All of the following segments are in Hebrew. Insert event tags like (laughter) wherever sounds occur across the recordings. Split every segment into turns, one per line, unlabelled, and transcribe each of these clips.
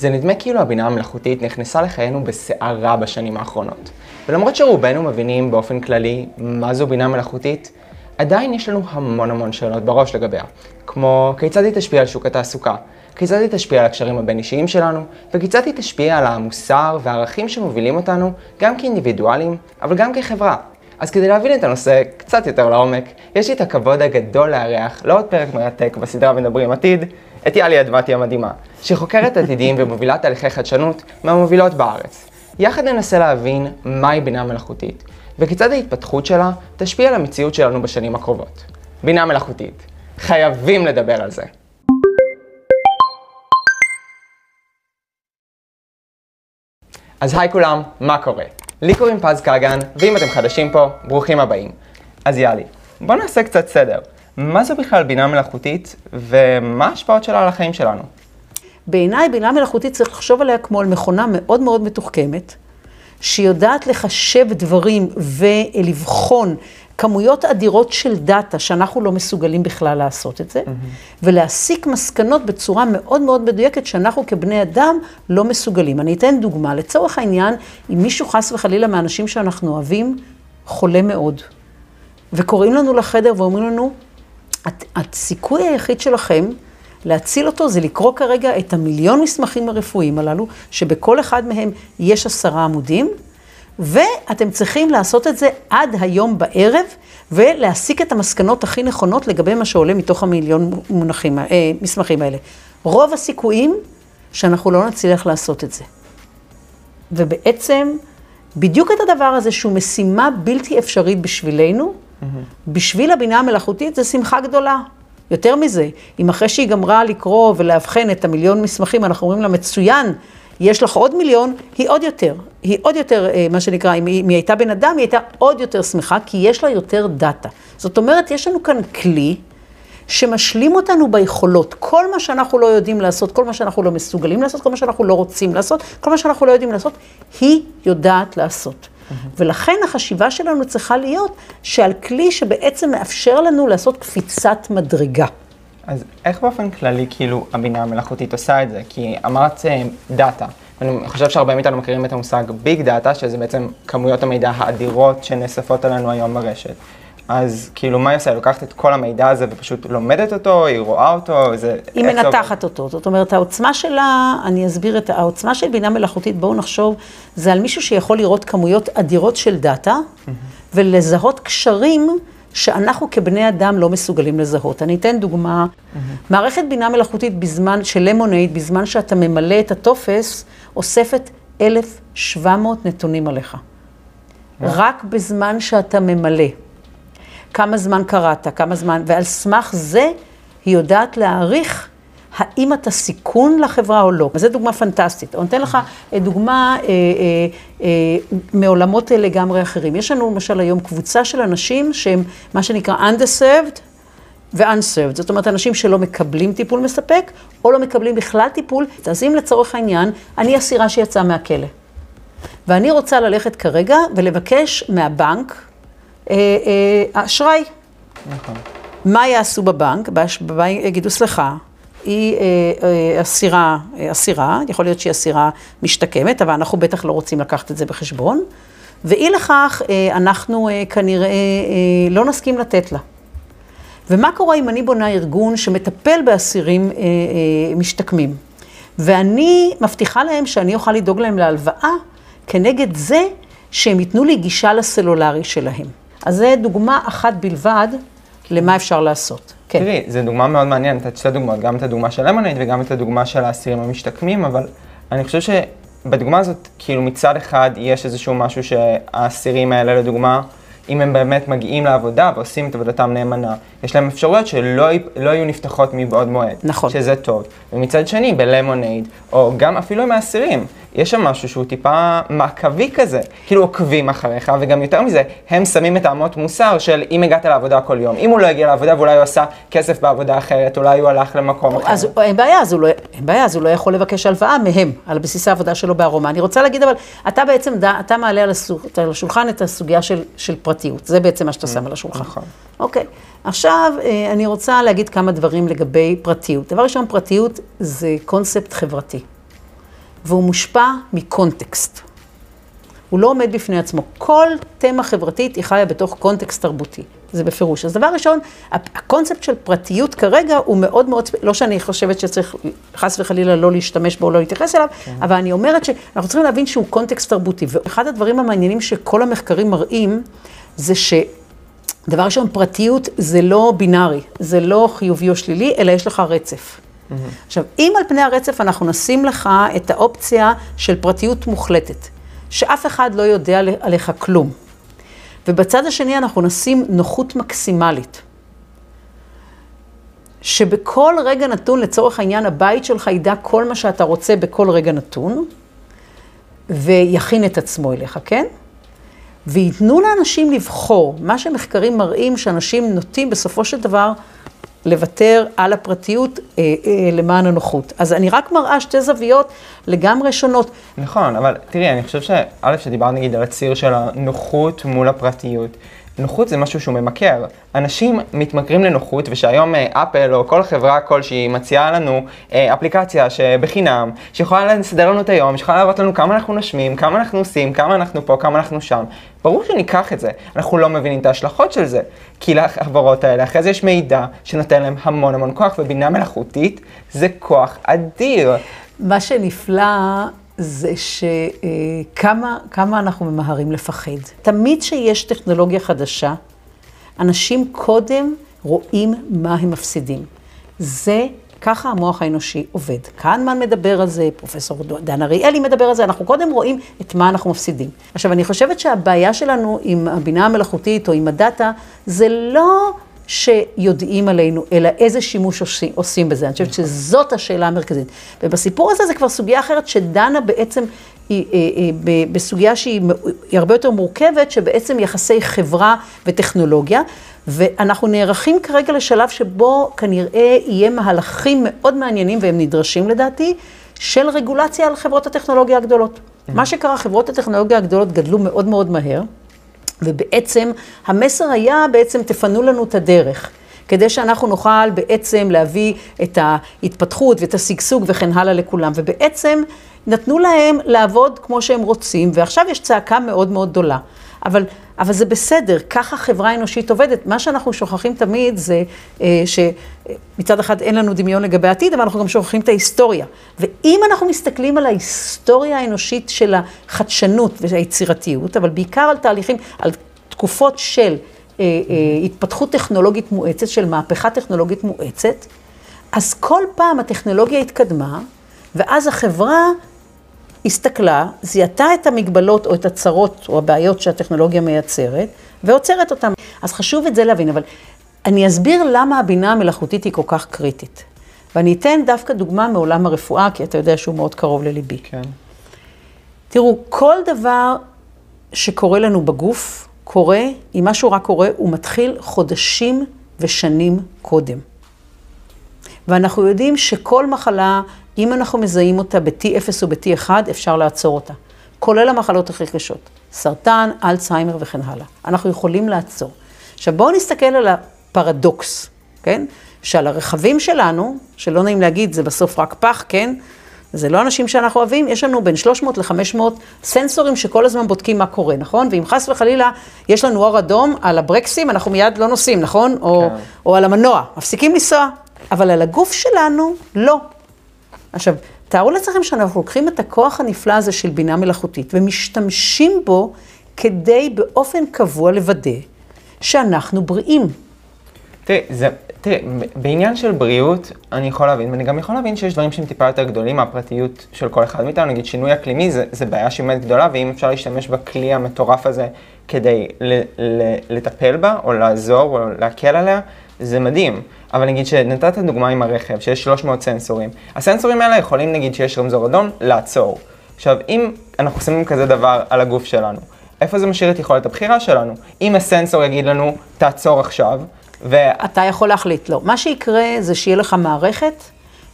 זה נדמה כאילו הבינה המלאכותית נכנסה לחיינו בסערה בשנים האחרונות. ולמרות שרובנו מבינים באופן כללי מה זו בינה מלאכותית, עדיין יש לנו המון המון שאלות בראש לגביה, כמו כיצד היא תשפיע על שוק התעסוקה, כיצד היא תשפיע על הקשרים הבין-אישיים שלנו, וכיצד היא תשפיע על המוסר והערכים שמובילים אותנו, גם כאינדיבידואלים, אבל גם כחברה. אז כדי להבין את הנושא קצת יותר לעומק, יש לי את הכבוד הגדול לארח לעוד פרק מרתק בסדרה מדברים עתיד, את יאלי אדמתי המדהימה, שהיא חוקרת עתידים ומובילה תהליכי חדשנות מהמובילות בארץ. יחד ננסה להבין מהי בינה מלאכותית, וכיצד ההתפתחות שלה תשפיע על המציאות שלנו בשנים הקרובות. בינה מלאכותית. חייבים לדבר על זה. אז היי כולם, מה קורה? לי קוראים פז כגן, ואם אתם חדשים פה, ברוכים הבאים. אז יאללה, בואו נעשה קצת סדר. מה זו בכלל בינה מלאכותית, ומה ההשפעות שלה על החיים שלנו?
בעיניי בינה מלאכותית צריך לחשוב עליה כמו על מכונה מאוד מאוד מתוחכמת, שיודעת לחשב דברים ולבחון כמויות אדירות של דאטה שאנחנו לא מסוגלים בכלל לעשות את זה, mm-hmm. ולהסיק מסקנות בצורה מאוד מאוד מדויקת שאנחנו כבני אדם לא מסוגלים. אני אתן דוגמה, לצורך העניין, אם מישהו חס וחלילה מהאנשים שאנחנו אוהבים, חולה מאוד, וקוראים לנו לחדר ואומרים לנו, הסיכוי היחיד שלכם להציל אותו זה לקרוא כרגע את המיליון מסמכים הרפואיים הללו, שבכל אחד מהם יש עשרה עמודים, ואתם צריכים לעשות את זה עד היום בערב, ולהסיק את המסקנות הכי נכונות לגבי מה שעולה מתוך המיליון מונחים, אה, מסמכים האלה. רוב הסיכויים שאנחנו לא נצליח לעשות את זה. ובעצם, בדיוק את הדבר הזה, שהוא משימה בלתי אפשרית בשבילנו, mm-hmm. בשביל הבינה המלאכותית זה שמחה גדולה. יותר מזה, אם אחרי שהיא גמרה לקרוא ולאבחן את המיליון מסמכים, אנחנו אומרים לה, מצוין, יש לך עוד מיליון, היא עוד יותר, היא עוד יותר, אה, מה שנקרא, אם היא, אם היא הייתה בן אדם, היא הייתה עוד יותר שמחה, כי יש לה יותר דאטה. זאת אומרת, יש לנו כאן כלי שמשלים אותנו ביכולות. כל מה שאנחנו לא יודעים לעשות, כל מה שאנחנו לא מסוגלים לעשות, כל מה שאנחנו לא רוצים לעשות, כל מה שאנחנו לא יודעים לעשות, היא יודעת לעשות. ולכן החשיבה שלנו צריכה להיות של כלי שבעצם מאפשר לנו לעשות קפיצת מדרגה.
אז איך באופן כללי, כאילו, הבינה המלאכותית עושה את זה? כי אמרת דאטה. אני חושב שהרבה מאיתנו מכירים את המושג big data, שזה בעצם כמויות המידע האדירות שנאספות עלינו היום ברשת. אז כאילו, מה היא עושה? היא לוקחת את כל המידע הזה ופשוט לומדת אותו, היא רואה אותו, זה...
היא מנתחת אותו. זאת אומרת, העוצמה שלה, אני אסביר את העוצמה של בינה מלאכותית, בואו נחשוב, זה על מישהו שיכול לראות כמויות אדירות של דאטה. ולזהות קשרים שאנחנו כבני אדם לא מסוגלים לזהות. אני אתן דוגמה, mm-hmm. מערכת בינה מלאכותית בזמן, של למונייד, בזמן שאתה ממלא את הטופס, אוספת 1,700 נתונים עליך. רק בזמן שאתה ממלא. כמה זמן קראת, כמה זמן, ועל סמך זה היא יודעת להעריך האם אתה סיכון לחברה או לא. וזו דוגמה פנטסטית. אני אתן לך אה, דוגמה אה, אה, אה, מעולמות לגמרי אחרים. יש לנו למשל היום קבוצה של אנשים שהם מה שנקרא underserved ו-unserved. זאת אומרת, אנשים שלא מקבלים טיפול מספק, או לא מקבלים בכלל טיפול. אז אם לצורך העניין, אני אסירה שיצאה מהכלא. ואני רוצה ללכת כרגע ולבקש מהבנק, אה, אה, אשראי. נכון. מה יעשו בבנק? בבנק יגידו, סליחה, היא אה, אסירה, אסירה, יכול להיות שהיא אסירה משתקמת, אבל אנחנו בטח לא רוצים לקחת את זה בחשבון. ואי לכך, אנחנו כנראה לא נסכים לתת לה. ומה קורה אם אני בונה ארגון שמטפל באסירים משתקמים? ואני מבטיחה להם שאני אוכל לדאוג להם להלוואה כנגד זה שהם ייתנו לי גישה לסלולרי שלהם. אז זו דוגמה אחת בלבד למה אפשר לעשות.
כן. תראי, זו דוגמה מאוד מעניינת, את שתי דוגמאות, גם את הדוגמה של למונייד וגם את הדוגמה של האסירים המשתקמים, אבל אני חושב שבדוגמה הזאת, כאילו מצד אחד יש איזשהו משהו שהאסירים האלה, לדוגמה, אם הם באמת מגיעים לעבודה ועושים את עבודתם נאמנה, יש להם אפשרויות שלא לא יהיו נפתחות מבעוד מועד.
נכון.
שזה טוב. ומצד שני, בלמונייד, או גם אפילו עם האסירים, יש שם משהו שהוא טיפה מעקבי כזה. כאילו עוקבים אחריך, וגם יותר מזה, הם שמים את האמות מוסר של אם הגעת לעבודה כל יום. אם הוא לא הגיע לעבודה ואולי הוא עשה כסף בעבודה אחרת, אולי הוא הלך למקום אחר.
אז אין בעיה, אז הוא לא, אין בעיה, אז הוא לא יכול לבקש הלוואה מהם, על בסיס העבודה שלו בארומה. אני רוצה להגיד, אבל אתה בעצם, אתה מעלה על השולחן את הסוגיה של, של פרטיות. זה בעצם מה שאתה שם על השולחן. נכון. אוקיי. עכשיו, אה, אני רוצה להגיד כמה דברים לגבי פרטיות. דבר ראשון, פרטיות זה קונספט חברתי. והוא מושפע מקונטקסט. הוא לא עומד בפני עצמו. כל תמה חברתית היא חיה בתוך קונטקסט תרבותי. זה בפירוש. אז דבר ראשון, הקונספט של פרטיות כרגע הוא מאוד מאוד, לא שאני חושבת שצריך חס וחלילה לא להשתמש בו או לא להתייחס אליו, כן. אבל אני אומרת שאנחנו צריכים להבין שהוא קונטקסט תרבותי. ואחד הדברים המעניינים שכל המחקרים מראים, זה ש... דבר ראשון, פרטיות זה לא בינארי, זה לא חיובי או שלילי, אלא יש לך רצף. Mm-hmm. עכשיו, אם על פני הרצף אנחנו נשים לך את האופציה של פרטיות מוחלטת, שאף אחד לא יודע עליך כלום, ובצד השני אנחנו נשים נוחות מקסימלית. שבכל רגע נתון, לצורך העניין, הבית שלך ידע כל מה שאתה רוצה בכל רגע נתון, ויכין את עצמו אליך, כן? וייתנו לאנשים לבחור. מה שמחקרים מראים, שאנשים נוטים בסופו של דבר לוותר על הפרטיות אה, אה, למען הנוחות. אז אני רק מראה שתי זוויות לגמרי שונות.
נכון, אבל תראי, אני חושב שא', שדיברת נגיד על הציר של הנוחות מול הפרטיות. נוחות זה משהו שהוא ממכר. אנשים מתמכרים לנוחות, ושהיום אה, אפל או כל חברה כלשהי מציעה לנו אה, אפליקציה שבחינם, שיכולה לסדר לנו את היום, שיכולה להראות לנו כמה אנחנו נושמים, כמה אנחנו עושים, כמה אנחנו פה, כמה אנחנו שם. ברור שניקח את זה. אנחנו לא מבינים את ההשלכות של זה. כי לחברות האלה, אחרי זה יש מידע שנותן להם המון המון כוח, ובינה מלאכותית זה כוח אדיר.
מה שנפלא זה שכמה כמה אנחנו ממהרים לפחד. תמיד שיש טכנולוגיה חדשה, אנשים קודם רואים מה הם מפסידים. זה, ככה המוח האנושי עובד. קהנמן מדבר על זה, פרופסור דן אריאלי מדבר על זה, אנחנו קודם רואים את מה אנחנו מפסידים. עכשיו, אני חושבת שהבעיה שלנו עם הבינה המלאכותית או עם הדאטה, זה לא... שיודעים עלינו, אלא איזה שימוש עושים, עושים בזה. אני חושבת שזאת השאלה המרכזית. ובסיפור הזה זה כבר סוגיה אחרת שדנה בעצם היא, היא, אה, היא, אה, בסוגיה שהיא הרבה יותר מורכבת, שבעצם יחסי חברה וטכנולוגיה. ואנחנו נערכים כרגע לשלב שבו כנראה יהיה מהלכים מאוד מעניינים, והם נדרשים לדעתי, של רגולציה על חברות הטכנולוגיה הגדולות. Mm-hmm. מה שקרה, חברות הטכנולוגיה הגדולות גדלו מאוד מאוד מהר. ובעצם המסר היה בעצם תפנו לנו את הדרך. כדי שאנחנו נוכל בעצם להביא את ההתפתחות ואת השגשוג וכן הלאה לכולם. ובעצם נתנו להם לעבוד כמו שהם רוצים, ועכשיו יש צעקה מאוד מאוד גדולה. אבל, אבל זה בסדר, ככה חברה אנושית עובדת. מה שאנחנו שוכחים תמיד זה אה, שמצד אחד אין לנו דמיון לגבי העתיד, אבל אנחנו גם שוכחים את ההיסטוריה. ואם אנחנו מסתכלים על ההיסטוריה האנושית של החדשנות והיצירתיות, אבל בעיקר על תהליכים, על תקופות של אה, אה, התפתחות טכנולוגית מואצת, של מהפכה טכנולוגית מואצת, אז כל פעם הטכנולוגיה התקדמה, ואז החברה הסתכלה, זיהתה את המגבלות או את הצרות או הבעיות שהטכנולוגיה מייצרת, ועוצרת אותן. אז חשוב את זה להבין, אבל אני אסביר למה הבינה המלאכותית היא כל כך קריטית. ואני אתן דווקא דוגמה מעולם הרפואה, כי אתה יודע שהוא מאוד קרוב לליבי.
כן.
תראו, כל דבר שקורה לנו בגוף, קורה, אם משהו רק קורה, הוא מתחיל חודשים ושנים קודם. ואנחנו יודעים שכל מחלה אם אנחנו מזהים אותה ב-T0 או ב-T1, אפשר לעצור אותה. כולל המחלות הכי קשות, סרטן, אלצהיימר וכן הלאה. אנחנו יכולים לעצור. עכשיו בואו נסתכל על הפרדוקס, כן? שעל הרכבים שלנו, שלא נעים להגיד, זה בסוף רק פח, כן? זה לא אנשים שאנחנו אוהבים, יש לנו בין 300 ל-500 סנסורים שכל הזמן בודקים מה קורה, נכון? ואם חס וחלילה יש לנו אור אדום על הברקסים, אנחנו מיד לא נוסעים, נכון? או, כן. או על המנוע, מפסיקים לנסוע. אבל על הגוף שלנו, לא. עכשיו, תארו לעצמכם שאנחנו לוקחים את הכוח הנפלא הזה של בינה מלאכותית ומשתמשים בו כדי באופן קבוע לוודא שאנחנו בריאים.
תראי, זה, תראי, בעניין של בריאות, אני יכול להבין, ואני גם יכול להבין שיש דברים שהם טיפה יותר גדולים מהפרטיות של כל אחד מאיתנו, נגיד שינוי אקלימי זה, זה בעיה שהיא באמת גדולה, ואם אפשר להשתמש בכלי המטורף הזה כדי ל, ל, לטפל בה, או לעזור, או להקל עליה, זה מדהים. אבל נגיד שנתת דוגמה עם הרכב, שיש 300 סנסורים. הסנסורים האלה יכולים, נגיד שיש רמזור אדום, לעצור. עכשיו, אם אנחנו שמים כזה דבר על הגוף שלנו, איפה זה משאיר את יכולת הבחירה שלנו? אם הסנסור יגיד לנו, תעצור עכשיו, ו...
אתה יכול להחליט, לא. מה שיקרה זה שיהיה לך מערכת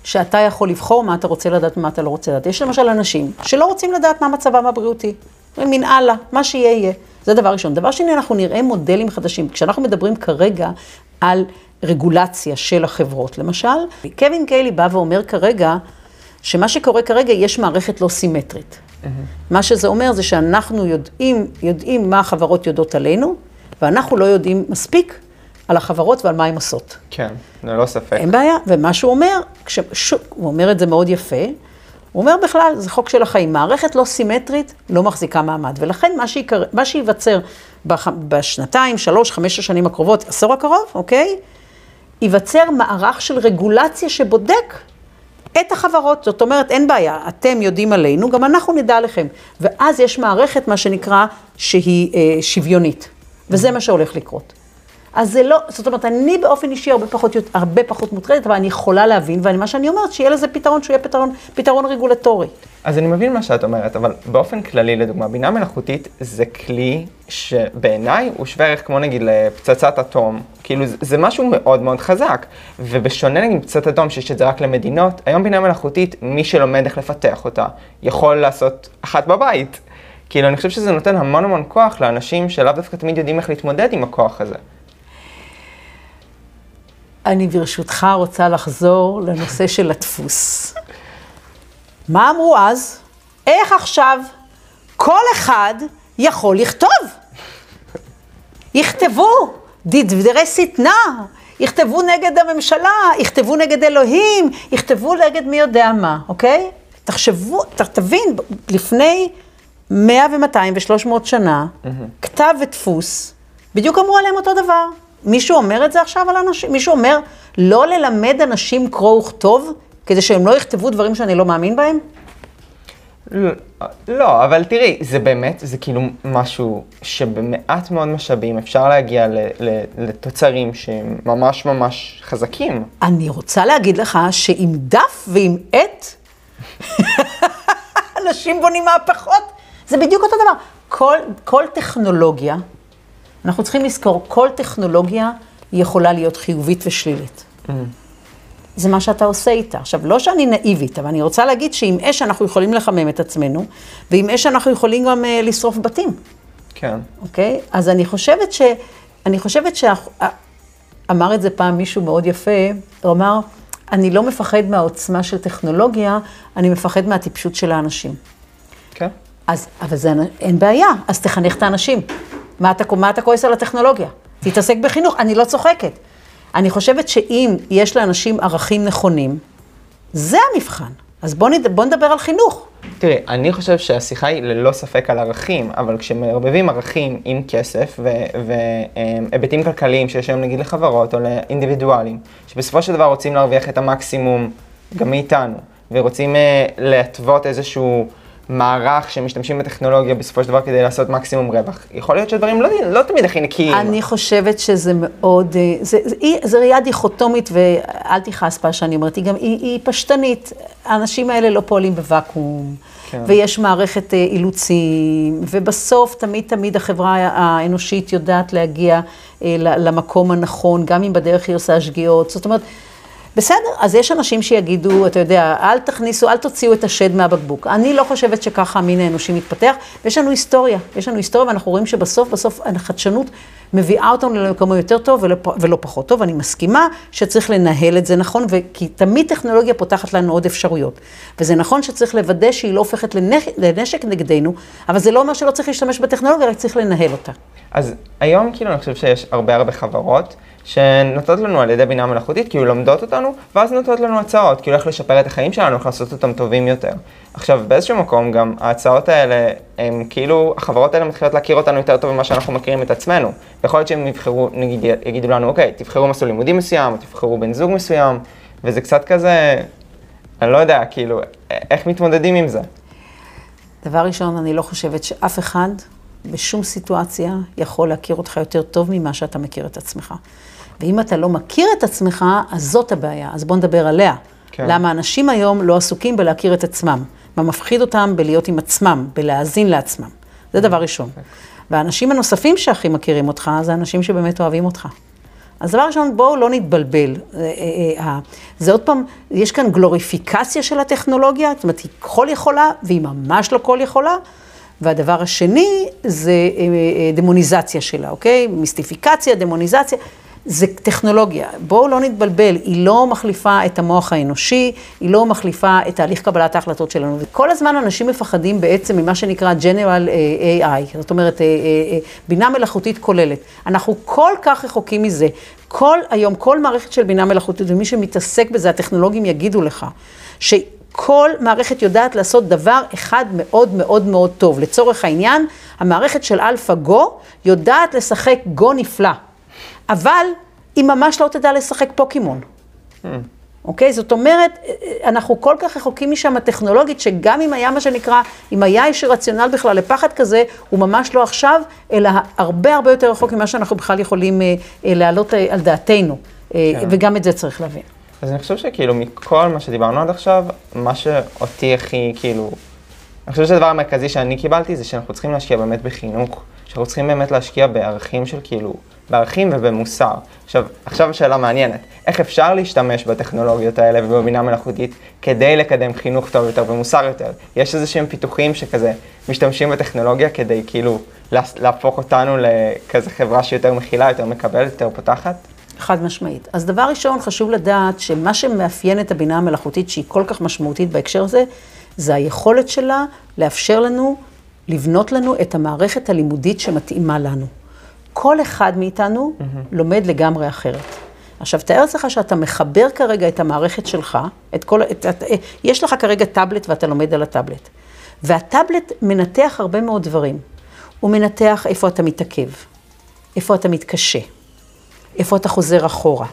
שאתה יכול לבחור מה אתה רוצה לדעת ומה אתה לא רוצה לדעת. יש למשל אנשים שלא רוצים לדעת מה מצבם הבריאותי. מין הלאה, מה שיהיה יהיה. זה דבר ראשון. דבר שני, אנחנו נראה מודלים חדשים. כשאנחנו מדברים כרגע על רגולציה של החברות, למשל, קווין קיילי בא ואומר כרגע, שמה שקורה כרגע, יש מערכת לא סימטרית. Mm-hmm. מה שזה אומר זה שאנחנו יודעים, יודעים מה החברות יודעות עלינו, ואנחנו לא יודעים מספיק על החברות ועל מה הן עושות.
כן, ללא ספק.
אין בעיה, ומה שהוא אומר, כש, ש, הוא אומר את זה מאוד יפה, הוא אומר בכלל, זה חוק של החיים, מערכת לא סימטרית לא מחזיקה מעמד, ולכן מה, שיקר, מה שייווצר בח, בשנתיים, שלוש, חמש השנים הקרובות, עשור הקרוב, אוקיי? ייווצר מערך של רגולציה שבודק את החברות. זאת אומרת, אין בעיה, אתם יודעים עלינו, גם אנחנו נדע עליכם. ואז יש מערכת, מה שנקרא, שהיא אה, שוויונית. וזה מה שהולך לקרות. אז זה לא, זאת אומרת, אני באופן אישי הרבה פחות, הרבה פחות מוטרדת, אבל אני יכולה להבין, ומה שאני אומרת, שיהיה לזה פתרון, שהוא יהיה פתרון, פתרון רגולטורי.
אז אני מבין מה שאת אומרת, אבל באופן כללי, לדוגמה, בינה מלאכותית זה כלי שבעיניי הוא שווה ערך כמו נגיד לפצצת אטום. כאילו, זה, זה משהו מאוד מאוד חזק. ובשונה נגיד פצצת אטום, שיש את זה רק למדינות, היום בינה מלאכותית, מי שלומד איך לפתח אותה, יכול לעשות אחת בבית. כאילו, אני חושב שזה נותן המון המון כוח לאנשים שלאו דווקא תמיד יודעים איך להתמודד עם הכוח הזה.
אני ברשותך רוצה לחזור לנושא של הדפוס. מה אמרו אז? איך עכשיו כל אחד יכול לכתוב? יכתבו דברי שטנה, יכתבו נגד הממשלה, יכתבו נגד אלוהים, יכתבו נגד מי יודע מה, אוקיי? תחשבו, תבין, לפני 100 ו-200 ו-300 שנה, mm-hmm. כתב ודפוס, בדיוק אמרו עליהם אותו דבר. מישהו אומר את זה עכשיו על אנשים? מישהו אומר לא ללמד אנשים קרוא וכתוב, כדי שהם לא יכתבו דברים שאני לא מאמין בהם?
לא, לא, אבל תראי, זה באמת, זה כאילו משהו שבמעט מאוד משאבים אפשר להגיע ל, ל, לתוצרים שהם ממש ממש חזקים.
אני רוצה להגיד לך שעם דף ועם עט, (laughs) אנשים בונים מהפכות, זה בדיוק אותו דבר. כל, כל טכנולוגיה, אנחנו צריכים לזכור, כל טכנולוגיה יכולה להיות חיובית ושלילית. Mm. זה מה שאתה עושה איתה. עכשיו, לא שאני נאיבית, אבל אני רוצה להגיד שעם אש אנחנו יכולים לחמם את עצמנו, ועם אש אנחנו יכולים גם uh, לשרוף בתים.
כן.
אוקיי? Okay? אז אני חושבת ש... אני חושבת ש... אמר את זה פעם מישהו מאוד יפה, הוא אמר, אני לא מפחד מהעוצמה של טכנולוגיה, אני מפחד מהטיפשות של האנשים.
כן.
אז, אבל זה, אין בעיה, אז תחנך את האנשים. מה אתה, מה אתה כועס על הטכנולוגיה? תתעסק בחינוך, אני לא צוחקת. אני חושבת שאם יש לאנשים ערכים נכונים, זה המבחן. אז בואו נד... בוא נדבר על חינוך.
תראי, אני חושב שהשיחה היא ללא ספק על ערכים, אבל כשמערבבים ערכים עם כסף והיבטים כלכליים שיש היום נגיד לחברות או לאינדיבידואלים, שבסופו של דבר רוצים להרוויח את המקסימום גם מאיתנו, ורוצים uh, להתוות איזשהו... מערך שמשתמשים בטכנולוגיה בסופו של דבר כדי לעשות מקסימום רווח. יכול להיות שהדברים לא, לא תמיד הכי נקיים.
אני חושבת שזה מאוד, אה, זה, זה, זה, זה ראייה דיכוטומית, ואל תכעס בה שאני אומרת, היא גם, היא, היא פשטנית. האנשים האלה לא פועלים בוואקום, כן. ויש מערכת אה, אילוצים, ובסוף תמיד תמיד החברה האנושית יודעת להגיע אה, למקום הנכון, גם אם בדרך היא עושה שגיאות. זאת אומרת, בסדר, אז יש אנשים שיגידו, אתה יודע, אל תכניסו, אל תוציאו את השד מהבקבוק. אני לא חושבת שככה המין האנושי מתפתח, ויש לנו היסטוריה, יש לנו היסטוריה, ואנחנו רואים שבסוף, בסוף החדשנות מביאה אותנו למקום יותר טוב ולא, ולא פחות טוב. אני מסכימה שצריך לנהל את זה נכון, כי תמיד טכנולוגיה פותחת לנו עוד אפשרויות. וזה נכון שצריך לוודא שהיא לא הופכת לנש, לנשק נגדנו, אבל זה לא אומר שלא צריך להשתמש בטכנולוגיה, רק צריך לנהל אותה.
אז היום כאילו אני חושב שיש הרבה הרבה חברות שנותנות לנו על ידי בינה מלאכותית, כאילו לומדות אותנו, ואז נותנות לנו הצעות, כאילו איך לשפר את החיים שלנו, איך לעשות אותם טובים יותר. עכשיו, באיזשהו מקום גם ההצעות האלה, הם כאילו, החברות האלה מתחילות להכיר אותנו יותר טוב ממה שאנחנו מכירים את עצמנו. ויכול להיות שהם יבחרו, נגיד, יגידו לנו, אוקיי, תבחרו מסלול לימודי מסוים, או תבחרו בן זוג מסוים, וזה קצת כזה, אני לא יודע, כאילו, איך מתמודדים עם זה?
דבר ראשון, אני לא חושבת שאף אחד בשום סיטואציה יכול להכיר אותך יותר טוב ממה שאתה מכיר את עצמך. ואם אתה לא מכיר את עצמך, אז זאת הבעיה. אז בוא נדבר עליה. כן. למה אנשים היום לא עסוקים בלהכיר את עצמם. מה מפחיד אותם בלהיות עם עצמם, בלהאזין לעצמם. זה דבר ראשון. והאנשים הנוספים שהכי מכירים אותך, זה אנשים שבאמת אוהבים אותך. אז דבר ראשון, בואו לא נתבלבל. אה, אה, אה, זה עוד פעם, יש כאן גלוריפיקציה של הטכנולוגיה, זאת אומרת, היא כל יכולה, והיא ממש לא כל יכולה. והדבר השני זה דמוניזציה שלה, אוקיי? מיסטיפיקציה, דמוניזציה. זה טכנולוגיה, בואו לא נתבלבל, היא לא מחליפה את המוח האנושי, היא לא מחליפה את תהליך קבלת ההחלטות שלנו. כל הזמן אנשים מפחדים בעצם ממה שנקרא General אה, AI, זאת אומרת, אה, אה, בינה מלאכותית כוללת. אנחנו כל כך רחוקים מזה. כל היום, כל מערכת של בינה מלאכותית, ומי שמתעסק בזה, הטכנולוגים יגידו לך, שכל מערכת יודעת לעשות דבר אחד מאוד מאוד מאוד טוב. לצורך העניין, המערכת של Go יודעת לשחק גו נפלא. אבל היא ממש לא תדע לשחק פוקימון. Hmm. אוקיי? זאת אומרת, אנחנו כל כך רחוקים משם הטכנולוגית, שגם אם היה מה שנקרא, אם היה איש רציונל בכלל לפחד כזה, הוא ממש לא עכשיו, אלא הרבה הרבה יותר רחוק ממה שאנחנו בכלל יכולים אה, אה, להעלות אה, על דעתנו. כן. וגם את זה צריך להבין.
אז אני חושב שכאילו מכל מה שדיברנו עד עכשיו, מה שאותי הכי כאילו, אני חושב שהדבר המרכזי שאני קיבלתי זה שאנחנו צריכים להשקיע באמת בחינוך, שאנחנו צריכים באמת להשקיע בערכים של כאילו... בערכים ובמוסר. עכשיו, עכשיו שאלה מעניינת, איך אפשר להשתמש בטכנולוגיות האלה ובבינה מלאכותית כדי לקדם חינוך טוב יותר ומוסר יותר? יש איזה שהם פיתוחים שכזה משתמשים בטכנולוגיה כדי כאילו להפוך אותנו לכזה חברה שיותר מכילה, יותר מקבלת, יותר פותחת?
חד משמעית. אז דבר ראשון, חשוב לדעת שמה שמאפיין את הבינה המלאכותית, שהיא כל כך משמעותית בהקשר הזה, זה היכולת שלה לאפשר לנו, לבנות לנו את המערכת הלימודית שמתאימה לנו. כל אחד מאיתנו mm-hmm. לומד לגמרי אחרת. עכשיו, תאר לעצמך שאתה מחבר כרגע את המערכת שלך, את כל, את, את, יש לך כרגע טאבלט ואתה לומד על הטאבלט. והטאבלט מנתח הרבה מאוד דברים. הוא מנתח איפה אתה מתעכב, איפה אתה מתקשה, איפה אתה חוזר אחורה.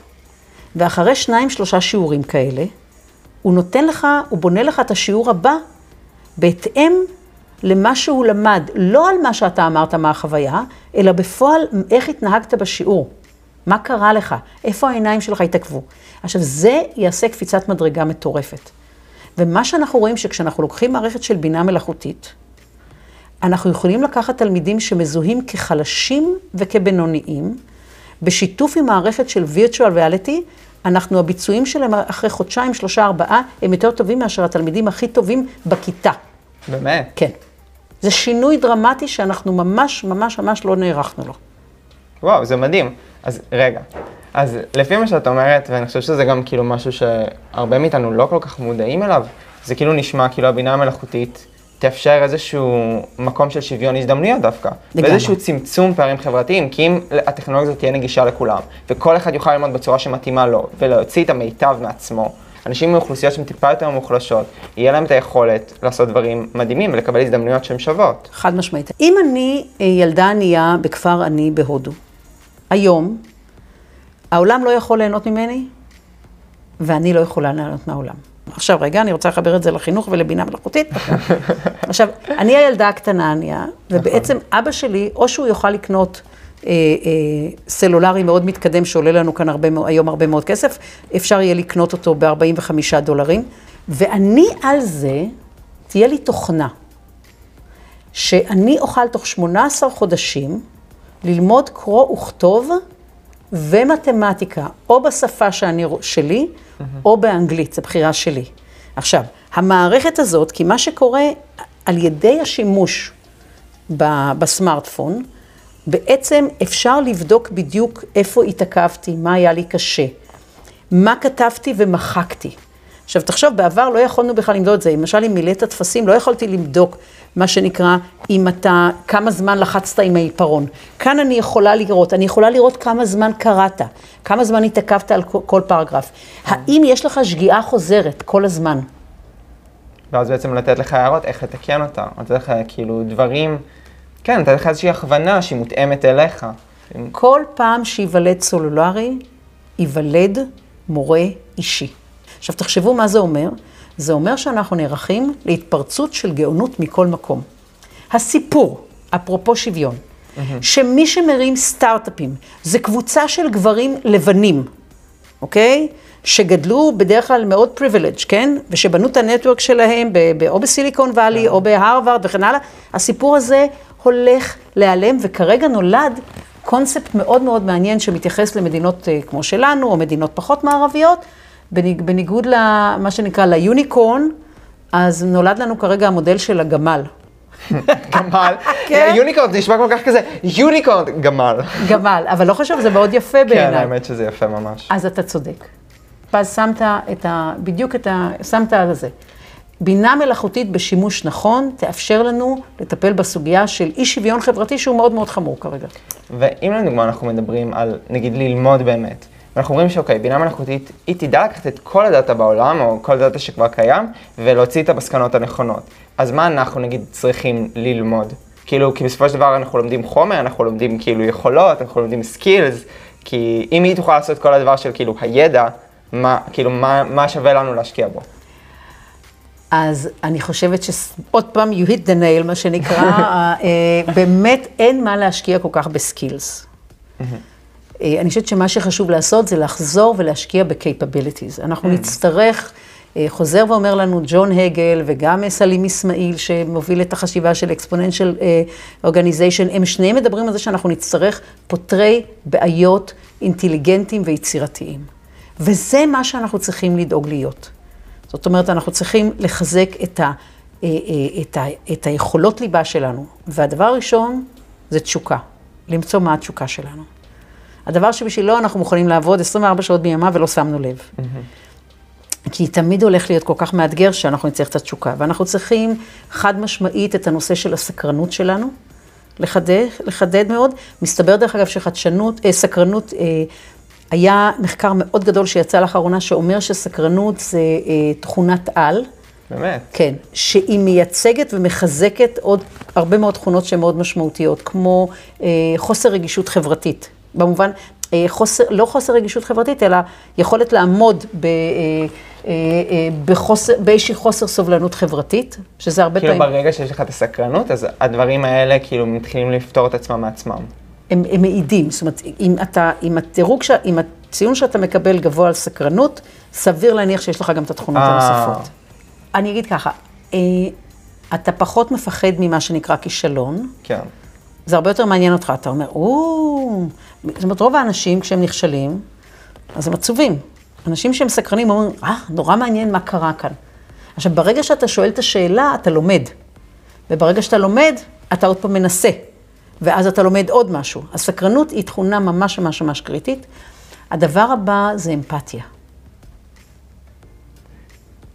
ואחרי שניים, שלושה שיעורים כאלה, הוא נותן לך, הוא בונה לך את השיעור הבא בהתאם למה שהוא למד, לא על מה שאתה אמרת מה החוויה, אלא בפועל איך התנהגת בשיעור. מה קרה לך? איפה העיניים שלך התעכבו? עכשיו, זה יעשה קפיצת מדרגה מטורפת. ומה שאנחנו רואים שכשאנחנו לוקחים מערכת של בינה מלאכותית, אנחנו יכולים לקחת תלמידים שמזוהים כחלשים וכבינוניים, בשיתוף עם מערכת של virtual reality, אנחנו, הביצועים שלהם אחרי חודשיים, שלושה, ארבעה, הם יותר טובים מאשר התלמידים הכי טובים בכיתה.
באמת?
כן. זה שינוי דרמטי שאנחנו ממש ממש ממש לא נערכנו לו.
וואו, זה מדהים. אז רגע, אז לפי מה שאת אומרת, ואני חושב שזה גם כאילו משהו שהרבה מאיתנו לא כל כך מודעים אליו, זה כאילו נשמע כאילו הבינה המלאכותית תאפשר איזשהו מקום של שוויון הזדמנויות דווקא. לגמרי. ואיזשהו צמצום פערים חברתיים, כי אם הטכנולוגיה הזאת תהיה נגישה לכולם, וכל אחד יוכל ללמוד בצורה שמתאימה לו, ולהוציא את המיטב מעצמו, אנשים מאוכלוסיות שהן טיפה יותר מוחלשות, יהיה להם את היכולת לעשות דברים מדהימים ולקבל הזדמנויות שהן שוות.
חד משמעית. אם אני אה, ילדה ענייה בכפר עני בהודו, היום, העולם לא יכול ליהנות ממני, ואני לא יכולה ליהנות מהעולם. עכשיו רגע, אני רוצה לחבר את זה לחינוך ולבינה מלאכותית. (laughs) עכשיו, אני הילדה הקטנה ענייה, ובעצם אבא שלי, או שהוא יוכל לקנות אה, אה, סלולרי מאוד מתקדם, שעולה לנו כאן הרבה, היום הרבה מאוד כסף, אפשר יהיה לקנות אותו ב-45 דולרים. ואני על זה, תהיה לי תוכנה, שאני אוכל תוך 18 חודשים ללמוד קרוא וכתוב ומתמטיקה, או בשפה שאני, שלי. או באנגלית, זו בחירה שלי. עכשיו, המערכת הזאת, כי מה שקורה על ידי השימוש בסמארטפון, בעצם אפשר לבדוק בדיוק איפה התעכבתי, מה היה לי קשה, מה כתבתי ומחקתי. עכשיו, תחשוב, בעבר לא יכולנו בכלל למדוד את זה. למשל, אם מילאת טפסים, לא יכולתי לבדוק מה שנקרא, אם אתה, כמה זמן לחצת עם העיפרון. כאן אני יכולה לראות, אני יכולה לראות כמה זמן קראת, כמה זמן התעכבת על כל פרגרף. האם יש לך שגיאה חוזרת כל הזמן?
ואז בעצם לתת לך הערות איך לתקן אותה, לתת לך כאילו דברים כן, נתתי לך איזושהי הכוונה שהיא מותאמת אליך.
כל פעם שייוולד סולולרי, ייוולד מורה אישי. עכשיו תחשבו מה זה אומר. זה אומר שאנחנו נערכים להתפרצות של גאונות מכל מקום. הסיפור, אפרופו שוויון, mm-hmm. שמי שמרים סטארט-אפים זה קבוצה של גברים לבנים, אוקיי? שגדלו בדרך כלל מאוד פריבילג', כן? ושבנו את הנטוורק שלהם או בסיליקון וואלי yeah. או בהרווארד וכן הלאה. הסיפור הזה הולך להיעלם, וכרגע נולד קונספט מאוד מאוד מעניין שמתייחס למדינות אה, כמו שלנו, או מדינות פחות מערביות, בניגוד למה שנקרא ליוניקורן, אז נולד לנו כרגע המודל של הגמל. (laughs)
גמל.
כן.
יוניקורן זה נשמע כל כך כזה, יוניקורן, גמל. (laughs)
גמל, אבל לא חשוב, זה מאוד יפה
כן,
בעיניי.
האמת שזה יפה ממש.
אז אתה צודק. ואז שמת את ה... בדיוק את ה... שמת על זה. בינה מלאכותית בשימוש נכון תאפשר לנו לטפל בסוגיה של אי שוויון חברתי שהוא מאוד מאוד חמור כרגע.
ואם לדוגמה אנחנו מדברים על, נגיד, ללמוד באמת, ואנחנו אומרים שאוקיי, בינה מלאכותית, היא תדע לקחת את כל הדאטה בעולם, או כל הדאטה שכבר קיים, ולהוציא את המסקנות הנכונות. אז מה אנחנו, נגיד, צריכים ללמוד? כאילו, כי בסופו של דבר אנחנו לומדים חומר, אנחנו לומדים כאילו יכולות, אנחנו לומדים skills, כי אם היא תוכל לעשות כל הדבר של כאילו הידע, מה, כאילו, מה, מה שווה לנו להשקיע בו?
אז אני חושבת שעוד פעם, you hit the nail, מה שנקרא, (laughs) אה, באמת אין מה להשקיע כל כך ב skills. אה, אני חושבת שמה שחשוב לעשות זה לחזור ולהשקיע ב-capabilities. אנחנו נצטרך, אה, חוזר ואומר לנו ג'ון הגל וגם סלים אסמאעיל, שמוביל את החשיבה של exponential אה, organization, הם שניהם מדברים על זה שאנחנו נצטרך פותרי בעיות אינטליגנטיים ויצירתיים. וזה מה שאנחנו צריכים לדאוג להיות. זאת אומרת, אנחנו צריכים לחזק את, ה, אה, אה, את, ה, את היכולות ליבה שלנו. והדבר הראשון זה תשוקה, למצוא מה התשוקה שלנו. הדבר שבשבילו אנחנו מוכנים לעבוד 24 שעות ביממה ולא שמנו לב. כי תמיד הולך להיות כל כך מאתגר שאנחנו נצטרך את התשוקה. ואנחנו צריכים חד משמעית את הנושא של הסקרנות שלנו, לחדד, לחדד מאוד. מסתבר דרך אגב שחדשנות, אה, סקרנות, אה, היה מחקר מאוד גדול שיצא לאחרונה שאומר שסקרנות זה אה, תכונת על.
באמת.
כן, שהיא מייצגת ומחזקת עוד הרבה מאוד תכונות שהן מאוד משמעותיות, כמו אה, חוסר רגישות חברתית. במובן, אה, חוסר, לא חוסר רגישות חברתית, אלא יכולת לעמוד ב, אה, אה, אה, בחוסר, באיזושהי חוסר סובלנות חברתית, שזה הרבה
כאילו
פעמים...
ברגע שיש לך את הסקרנות, אז הדברים האלה כאילו מתחילים לפתור את עצמם מעצמם.
הם, הם מעידים, זאת אומרת, אם אתה, אם הדירוג, ש- אם הציון שאתה מקבל גבוה על סקרנות, סביר להניח שיש לך גם את התכונות
אה.
הנוספות. אני אגיד ככה, אה, אתה פחות מפחד ממה שנקרא כישלון,
כן.
זה הרבה יותר מעניין אותך, אתה אומר, או, זאת אומרת, רוב האנשים כשהם נכשלים, אז הם עצובים. אנשים שהם סקרנים אומרים, אה, נורא מעניין מה קרה כאן. עכשיו, ברגע שאתה שואל את השאלה, אתה לומד. וברגע שאתה לומד, אתה עוד פעם מנסה. ואז אתה לומד עוד משהו. הסקרנות היא תכונה ממש ממש ממש קריטית. הדבר הבא זה אמפתיה.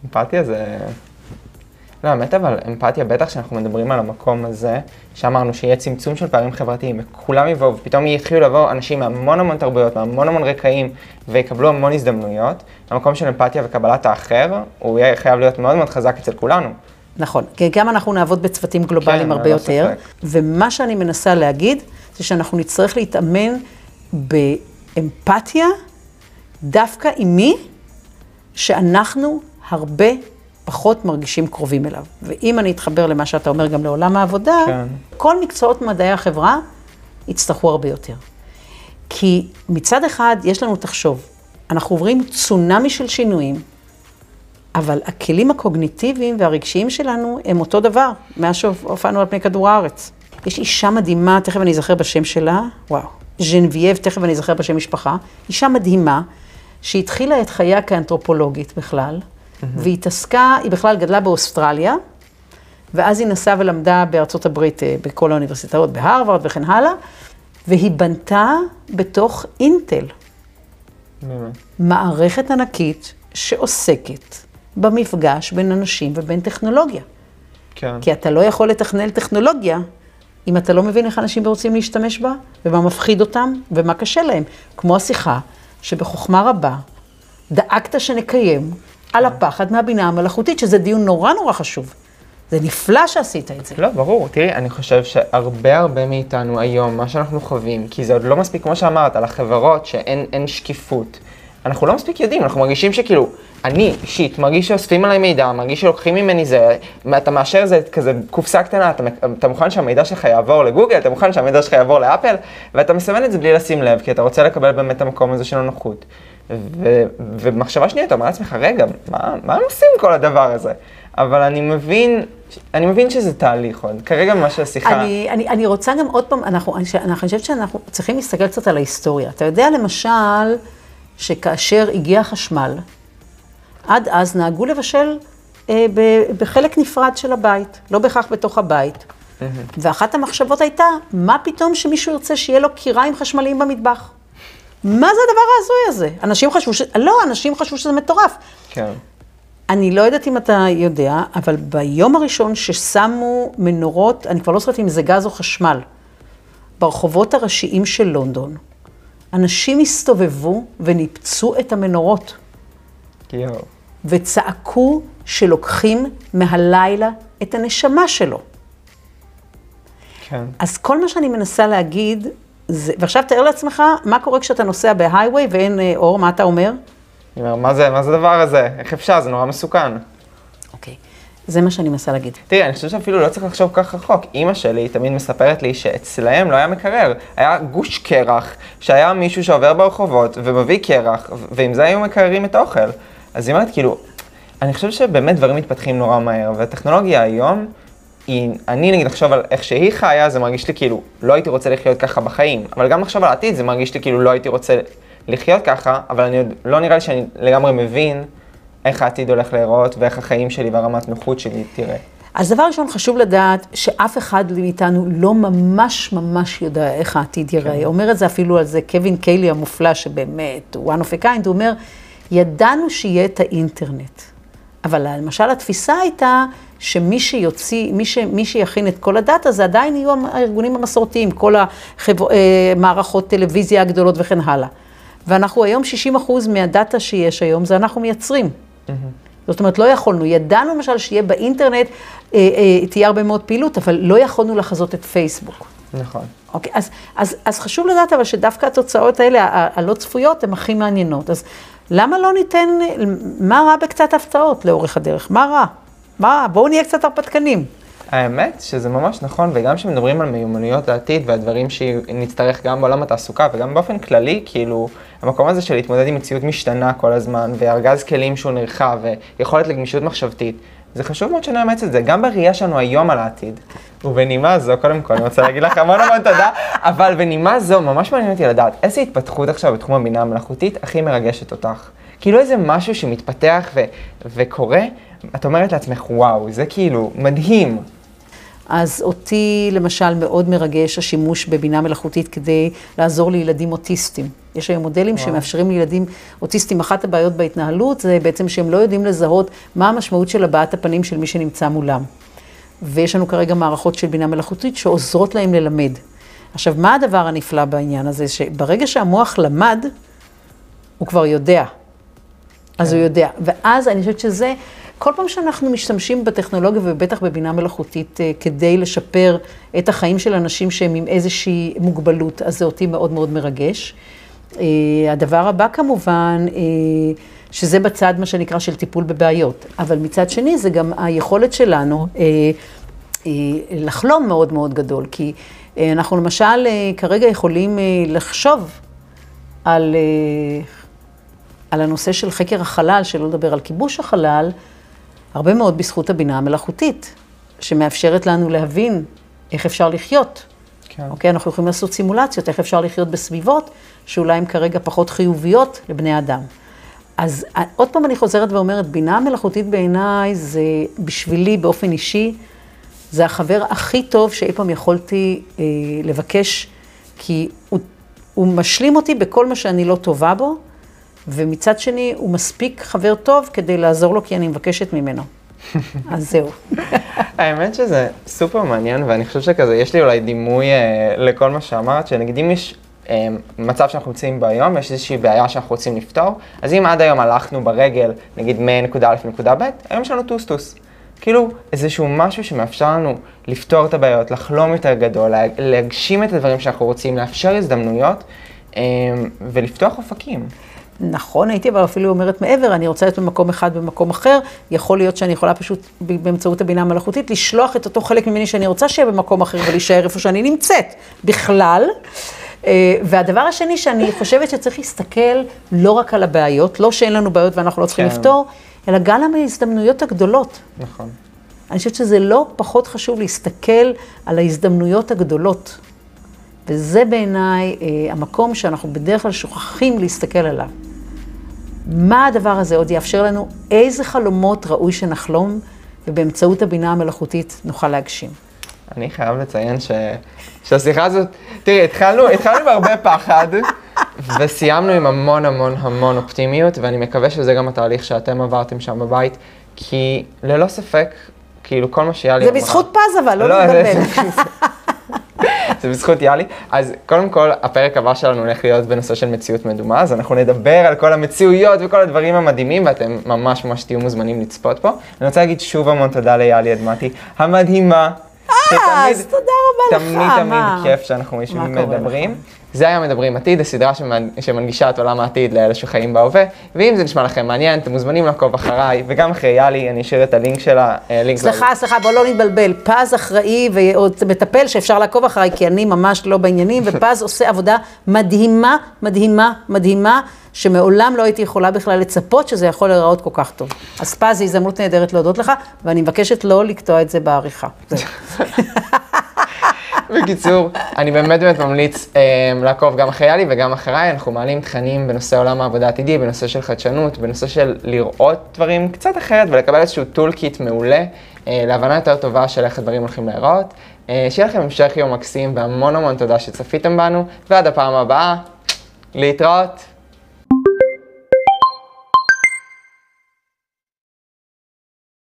אמפתיה זה... לא, האמת אבל אמפתיה, בטח שאנחנו מדברים על המקום הזה, שאמרנו שיהיה צמצום של פערים חברתיים, וכולם יבואו, ופתאום יתחילו לבוא אנשים מהמון המון תרבויות, מהמון המון רקעים, ויקבלו המון הזדמנויות. המקום של אמפתיה וקבלת האחר, הוא יהיה חייב להיות מאוד מאוד חזק אצל כולנו.
נכון, כי גם אנחנו נעבוד בצוותים גלובליים
כן,
הרבה
ללא
יותר,
ספק. ומה
שאני מנסה להגיד, זה שאנחנו נצטרך להתאמן באמפתיה דווקא עם מי שאנחנו הרבה פחות מרגישים קרובים אליו. ואם אני אתחבר למה שאתה אומר גם לעולם העבודה,
כן.
כל מקצועות מדעי החברה יצטרכו הרבה יותר. כי מצד אחד, יש לנו, תחשוב, אנחנו עוברים צונאמי של שינויים, אבל הכלים הקוגניטיביים והרגשיים שלנו הם אותו דבר, מאז שהופענו על פני כדור הארץ. יש אישה מדהימה, תכף אני אזכר בשם שלה, וואו, ז'נבייב, תכף אני אזכר בשם משפחה, אישה מדהימה, שהתחילה את חייה כאנתרופולוגית בכלל, והיא התעסקה, היא בכלל גדלה באוסטרליה, ואז היא נסעה ולמדה בארצות הברית, אה, בכל האוניברסיטאות, בהרווארד וכן הלאה, והיא בנתה בתוך אינטל. מערכת ענקית שעוסקת במפגש בין אנשים ובין טכנולוגיה.
כן.
כי אתה לא יכול לתכנן טכנולוגיה אם אתה לא מבין איך אנשים רוצים להשתמש בה, ומה מפחיד אותם, ומה קשה להם. כמו השיחה, שבחוכמה רבה דאגת שנקיים על הפחד מהבינה המלאכותית, שזה דיון נורא נורא חשוב. זה נפלא שעשית את זה.
לא, ברור. תראי, אני חושב שהרבה הרבה מאיתנו היום, מה שאנחנו חווים, כי זה עוד לא מספיק, כמו שאמרת, על החברות שאין אין שקיפות. אנחנו לא מספיק יודעים, אנחנו מרגישים שכאילו, אני אישית מרגיש שאוספים עליי מידע, מרגיש שלוקחים ממני זה, אתה מאשר זה כזה קופסה קטנה, אתה, אתה מוכן שהמידע שלך יעבור לגוגל, אתה מוכן שהמידע שלך יעבור לאפל, ואתה מסמן את זה בלי לשים לב, כי אתה רוצה לקבל באמת את המקום הזה של הנוחות. ו, ומחשבה שנייה, אתה אומר לעצמך, רגע, מה, מה הם עושים כל הדבר הזה? אבל אני מבין, אני מבין שזה תהליך עוד. כרגע מה שהשיחה...
אני, אני, אני רוצה גם עוד פעם, אנחנו, אני, אני חושבת שאנחנו צריכים להסתכל קצת על ההיסטוריה. אתה יודע למשל, שכאשר הגיע החשמל, עד אז נהגו לבשל אה, ב, בחלק נפרד של הבית, לא בהכרח בתוך הבית. ואחת המחשבות הייתה, מה פתאום שמישהו ירצה שיהיה לו קיריים חשמליים במטבח? מה זה הדבר ההזוי הזה? אנשים חשבו ש... לא, אנשים חשבו שזה מטורף.
כן.
אני לא יודעת אם אתה יודע, אבל ביום הראשון ששמו מנורות, אני כבר לא זוכרת אם זה גז או חשמל, ברחובות הראשיים של לונדון, אנשים הסתובבו וניפצו את המנורות,
יואו.
וצעקו שלוקחים מהלילה את הנשמה שלו.
כן.
אז כל מה שאני מנסה להגיד, זה, ועכשיו תאר לעצמך, מה קורה כשאתה נוסע בהייווי ואין אה, אור, מה אתה אומר?
אני אומר, מה זה, מה זה הדבר הזה? איך אפשר? זה נורא מסוכן.
אוקיי, זה מה שאני מנסה להגיד.
תראי, אני חושב שאפילו לא צריך לחשוב כך רחוק. אימא שלי תמיד מספרת לי שאצלהם לא היה מקרר, היה גוש קרח, שהיה מישהו שעובר ברחובות ומביא קרח, ועם זה היו מקררים את האוכל. אז היא אומרת, כאילו, אני חושב שבאמת דברים מתפתחים נורא מהר, והטכנולוגיה היום, היא, אני נגיד לחשוב על איך שהיא חיה, זה מרגיש לי כאילו, לא הייתי רוצה לחיות ככה בחיים, אבל גם לחשוב על העתיד, זה מרגיש לי כאילו לא הייתי רוצה לחיות ככה, אבל אני עוד, לא נראה לי שאני לגמרי מבין איך העתיד הולך להיראות, ואיך החיים שלי והרמת נוחות שלי תראה.
אז דבר ראשון, חשוב לדעת שאף אחד מאיתנו לא ממש ממש יודע איך העתיד ייראה. אומר את זה אפילו על זה קווין קיילי המופלא, שבאמת, one of a kind, הוא אומר, ידענו שיהיה את האינטרנט. אבל למשל התפיסה הייתה שמי שיוציא, מי, ש, מי שיכין את כל הדאטה זה עדיין יהיו הארגונים המסורתיים, כל המערכות טלוויזיה הגדולות וכן הלאה. ואנחנו היום 60 אחוז מהדאטה שיש היום, זה אנחנו מייצרים. זאת אומרת, לא יכולנו, ידענו למשל שיהיה באינטרנט, אה, אה, תהיה הרבה מאוד פעילות, אבל לא יכולנו לחזות את פייסבוק.
נכון.
אוקיי, אז, אז, אז חשוב לדעת אבל שדווקא התוצאות האלה, הלא צפויות, הן הכי מעניינות. אז למה לא ניתן, מה רע בקצת הפתעות לאורך הדרך? מה רע? מה, בואו נהיה קצת הרפתקנים.
האמת שזה ממש נכון, וגם כשמדברים על מיומנויות לעתיד והדברים שנצטרך גם בעולם התעסוקה וגם באופן כללי, כאילו, המקום הזה של להתמודד עם מציאות משתנה כל הזמן, וארגז כלים שהוא נרחב, ויכולת לגמישות מחשבתית, זה חשוב מאוד שנאמץ את זה, גם בראייה שלנו היום על העתיד. ובנימה זו, קודם כל, אני רוצה להגיד לך המון המון תודה, אבל בנימה זו, ממש מעניין אותי לדעת, איזה התפתחות עכשיו בתחום הבינה המלאכותית הכי מרגשת אותך? כאילו איזה משהו שמתפתח ו- וקורה, את אומרת לעצמך, וואו, זה כאילו מדהים.
אז אותי למשל מאוד מרגש השימוש בבינה מלאכותית כדי לעזור לילדים אוטיסטים. יש היום מודלים וואו. שמאפשרים לילדים אוטיסטים, אחת הבעיות בהתנהלות זה בעצם שהם לא יודעים לזהות מה המשמעות של הבעת הפנים של מי שנמצא מולם. ויש לנו כרגע מערכות של בינה מלאכותית שעוזרות להם ללמד. עכשיו, מה הדבר הנפלא בעניין הזה? שברגע שהמוח למד, הוא כבר יודע. אז הוא יודע. ואז אני חושבת שזה, כל פעם שאנחנו משתמשים בטכנולוגיה ובטח בבינה מלאכותית אה, כדי לשפר את החיים של אנשים שהם עם איזושהי מוגבלות, אז זה אותי מאוד מאוד מרגש. אה, הדבר הבא כמובן, אה, שזה בצד מה שנקרא של טיפול בבעיות, אבל מצד שני זה גם היכולת שלנו לחלום מאוד מאוד גדול, כי אנחנו למשל כרגע יכולים לחשוב על על הנושא של חקר החלל, שלא לדבר על כיבוש החלל, הרבה מאוד בזכות הבינה המלאכותית, שמאפשרת לנו להבין איך אפשר לחיות. כן. אוקיי, אנחנו יכולים לעשות סימולציות, איך אפשר לחיות בסביבות שאולי הן כרגע פחות חיוביות לבני אדם. אז עוד פעם אני חוזרת ואומרת, בינה מלאכותית בעיניי זה בשבילי באופן אישי, זה החבר הכי טוב שאי פעם יכולתי אה, לבקש, כי הוא, הוא משלים אותי בכל מה שאני לא טובה בו, ומצד שני, הוא מספיק חבר טוב כדי לעזור לו, כי אני מבקשת ממנו. (laughs) אז זהו.
האמת שזה סופר מעניין, ואני חושב שכזה, יש לי אולי דימוי אה, לכל מה שאמרת, שנגיד אם יש אה, מצב שאנחנו נמצאים בו היום, יש איזושהי בעיה שאנחנו רוצים לפתור, אז אם עד היום הלכנו ברגל, נגיד מנקודה א' לנקודה ב', היום יש לנו טוסטוס. כאילו איזשהו משהו שמאפשר לנו לפתור את הבעיות, לחלום יותר גדול, להגשים את הדברים שאנחנו רוצים, לאפשר הזדמנויות אה, ולפתוח אופקים.
נכון, הייתי אבל אפילו אומרת מעבר, אני רוצה להיות במקום אחד במקום אחר, יכול להיות שאני יכולה פשוט באמצעות הבינה המלאכותית לשלוח את אותו חלק ממני שאני רוצה שיהיה במקום אחר ולהישאר איפה שאני נמצאת בכלל. אה, והדבר השני שאני חושבת שצריך להסתכל לא רק על הבעיות, לא שאין לנו בעיות ואנחנו לא צריכים כן. לפתור, אלא גם על ההזדמנויות הגדולות.
נכון.
אני חושבת שזה לא פחות חשוב להסתכל על ההזדמנויות הגדולות. וזה בעיניי אה, המקום שאנחנו בדרך כלל שוכחים להסתכל עליו. מה הדבר הזה עוד יאפשר לנו, איזה חלומות ראוי שנחלום, ובאמצעות הבינה המלאכותית נוכל להגשים.
אני חייב לציין ש... שהשיחה הזאת, תראי, התחלנו, התחלנו עם הרבה פחד, וסיימנו עם המון המון המון אופטימיות, ואני מקווה שזה גם התהליך שאתם עברתם שם בבית, כי ללא ספק, כאילו כל מה שיאלי
זה בזכות פז אבל, לא
לא,
להתבלבל. (laughs)
זה- בזכות יאלי. אז קודם כל, הפרק הבא שלנו הולך להיות בנושא של מציאות מדומה, אז אנחנו נדבר על כל המציאויות וכל הדברים המדהימים, ואתם ממש ממש תהיו מוזמנים לצפות פה. אני רוצה להגיד שוב המון תודה ליאלי אדמתי, המדהימה.
אה, אז תודה רבה לך,
תמיד תמיד? כיף שאנחנו ומדברים. זה היה מדברים עתיד, הסדרה שמנ- שמנגישה את עולם העתיד לאלה שחיים בהווה, ואם זה נשמע לכם מעניין, אתם מוזמנים לעקוב אחריי, וגם אחרי יאלי, אני אשאיר את הלינק שלה, אה, לינק
סליחה, סליחה, בוא לא נתבלבל. פז אחראי ועוד מטפל שאפשר לעקוב אחריי, כי אני ממש לא בעניינים, (laughs) ופז עושה עבודה מדהימה, מדהימה, מדהימה, שמעולם לא הייתי יכולה בכלל לצפות שזה יכול להיראות כל כך טוב. אז פז, זו הזדמנות נהדרת להודות לך, ואני מבקשת לא לקטוע את זה בעריכה. (laughs) (laughs)
בקיצור, אני באמת באמת ממליץ אה, לעקוב גם אחרי יאלי וגם אחריי, אנחנו מעלים תכנים בנושא עולם העבודה העתידי, בנושא של חדשנות, בנושא של לראות דברים קצת אחרת ולקבל איזשהו טול קיט מעולה, אה, להבנה יותר טובה של איך הדברים הולכים להיראות. אה, שיהיה לכם המשך יום מקסים והמון המון תודה שצפיתם בנו, ועד הפעם הבאה, להתראות.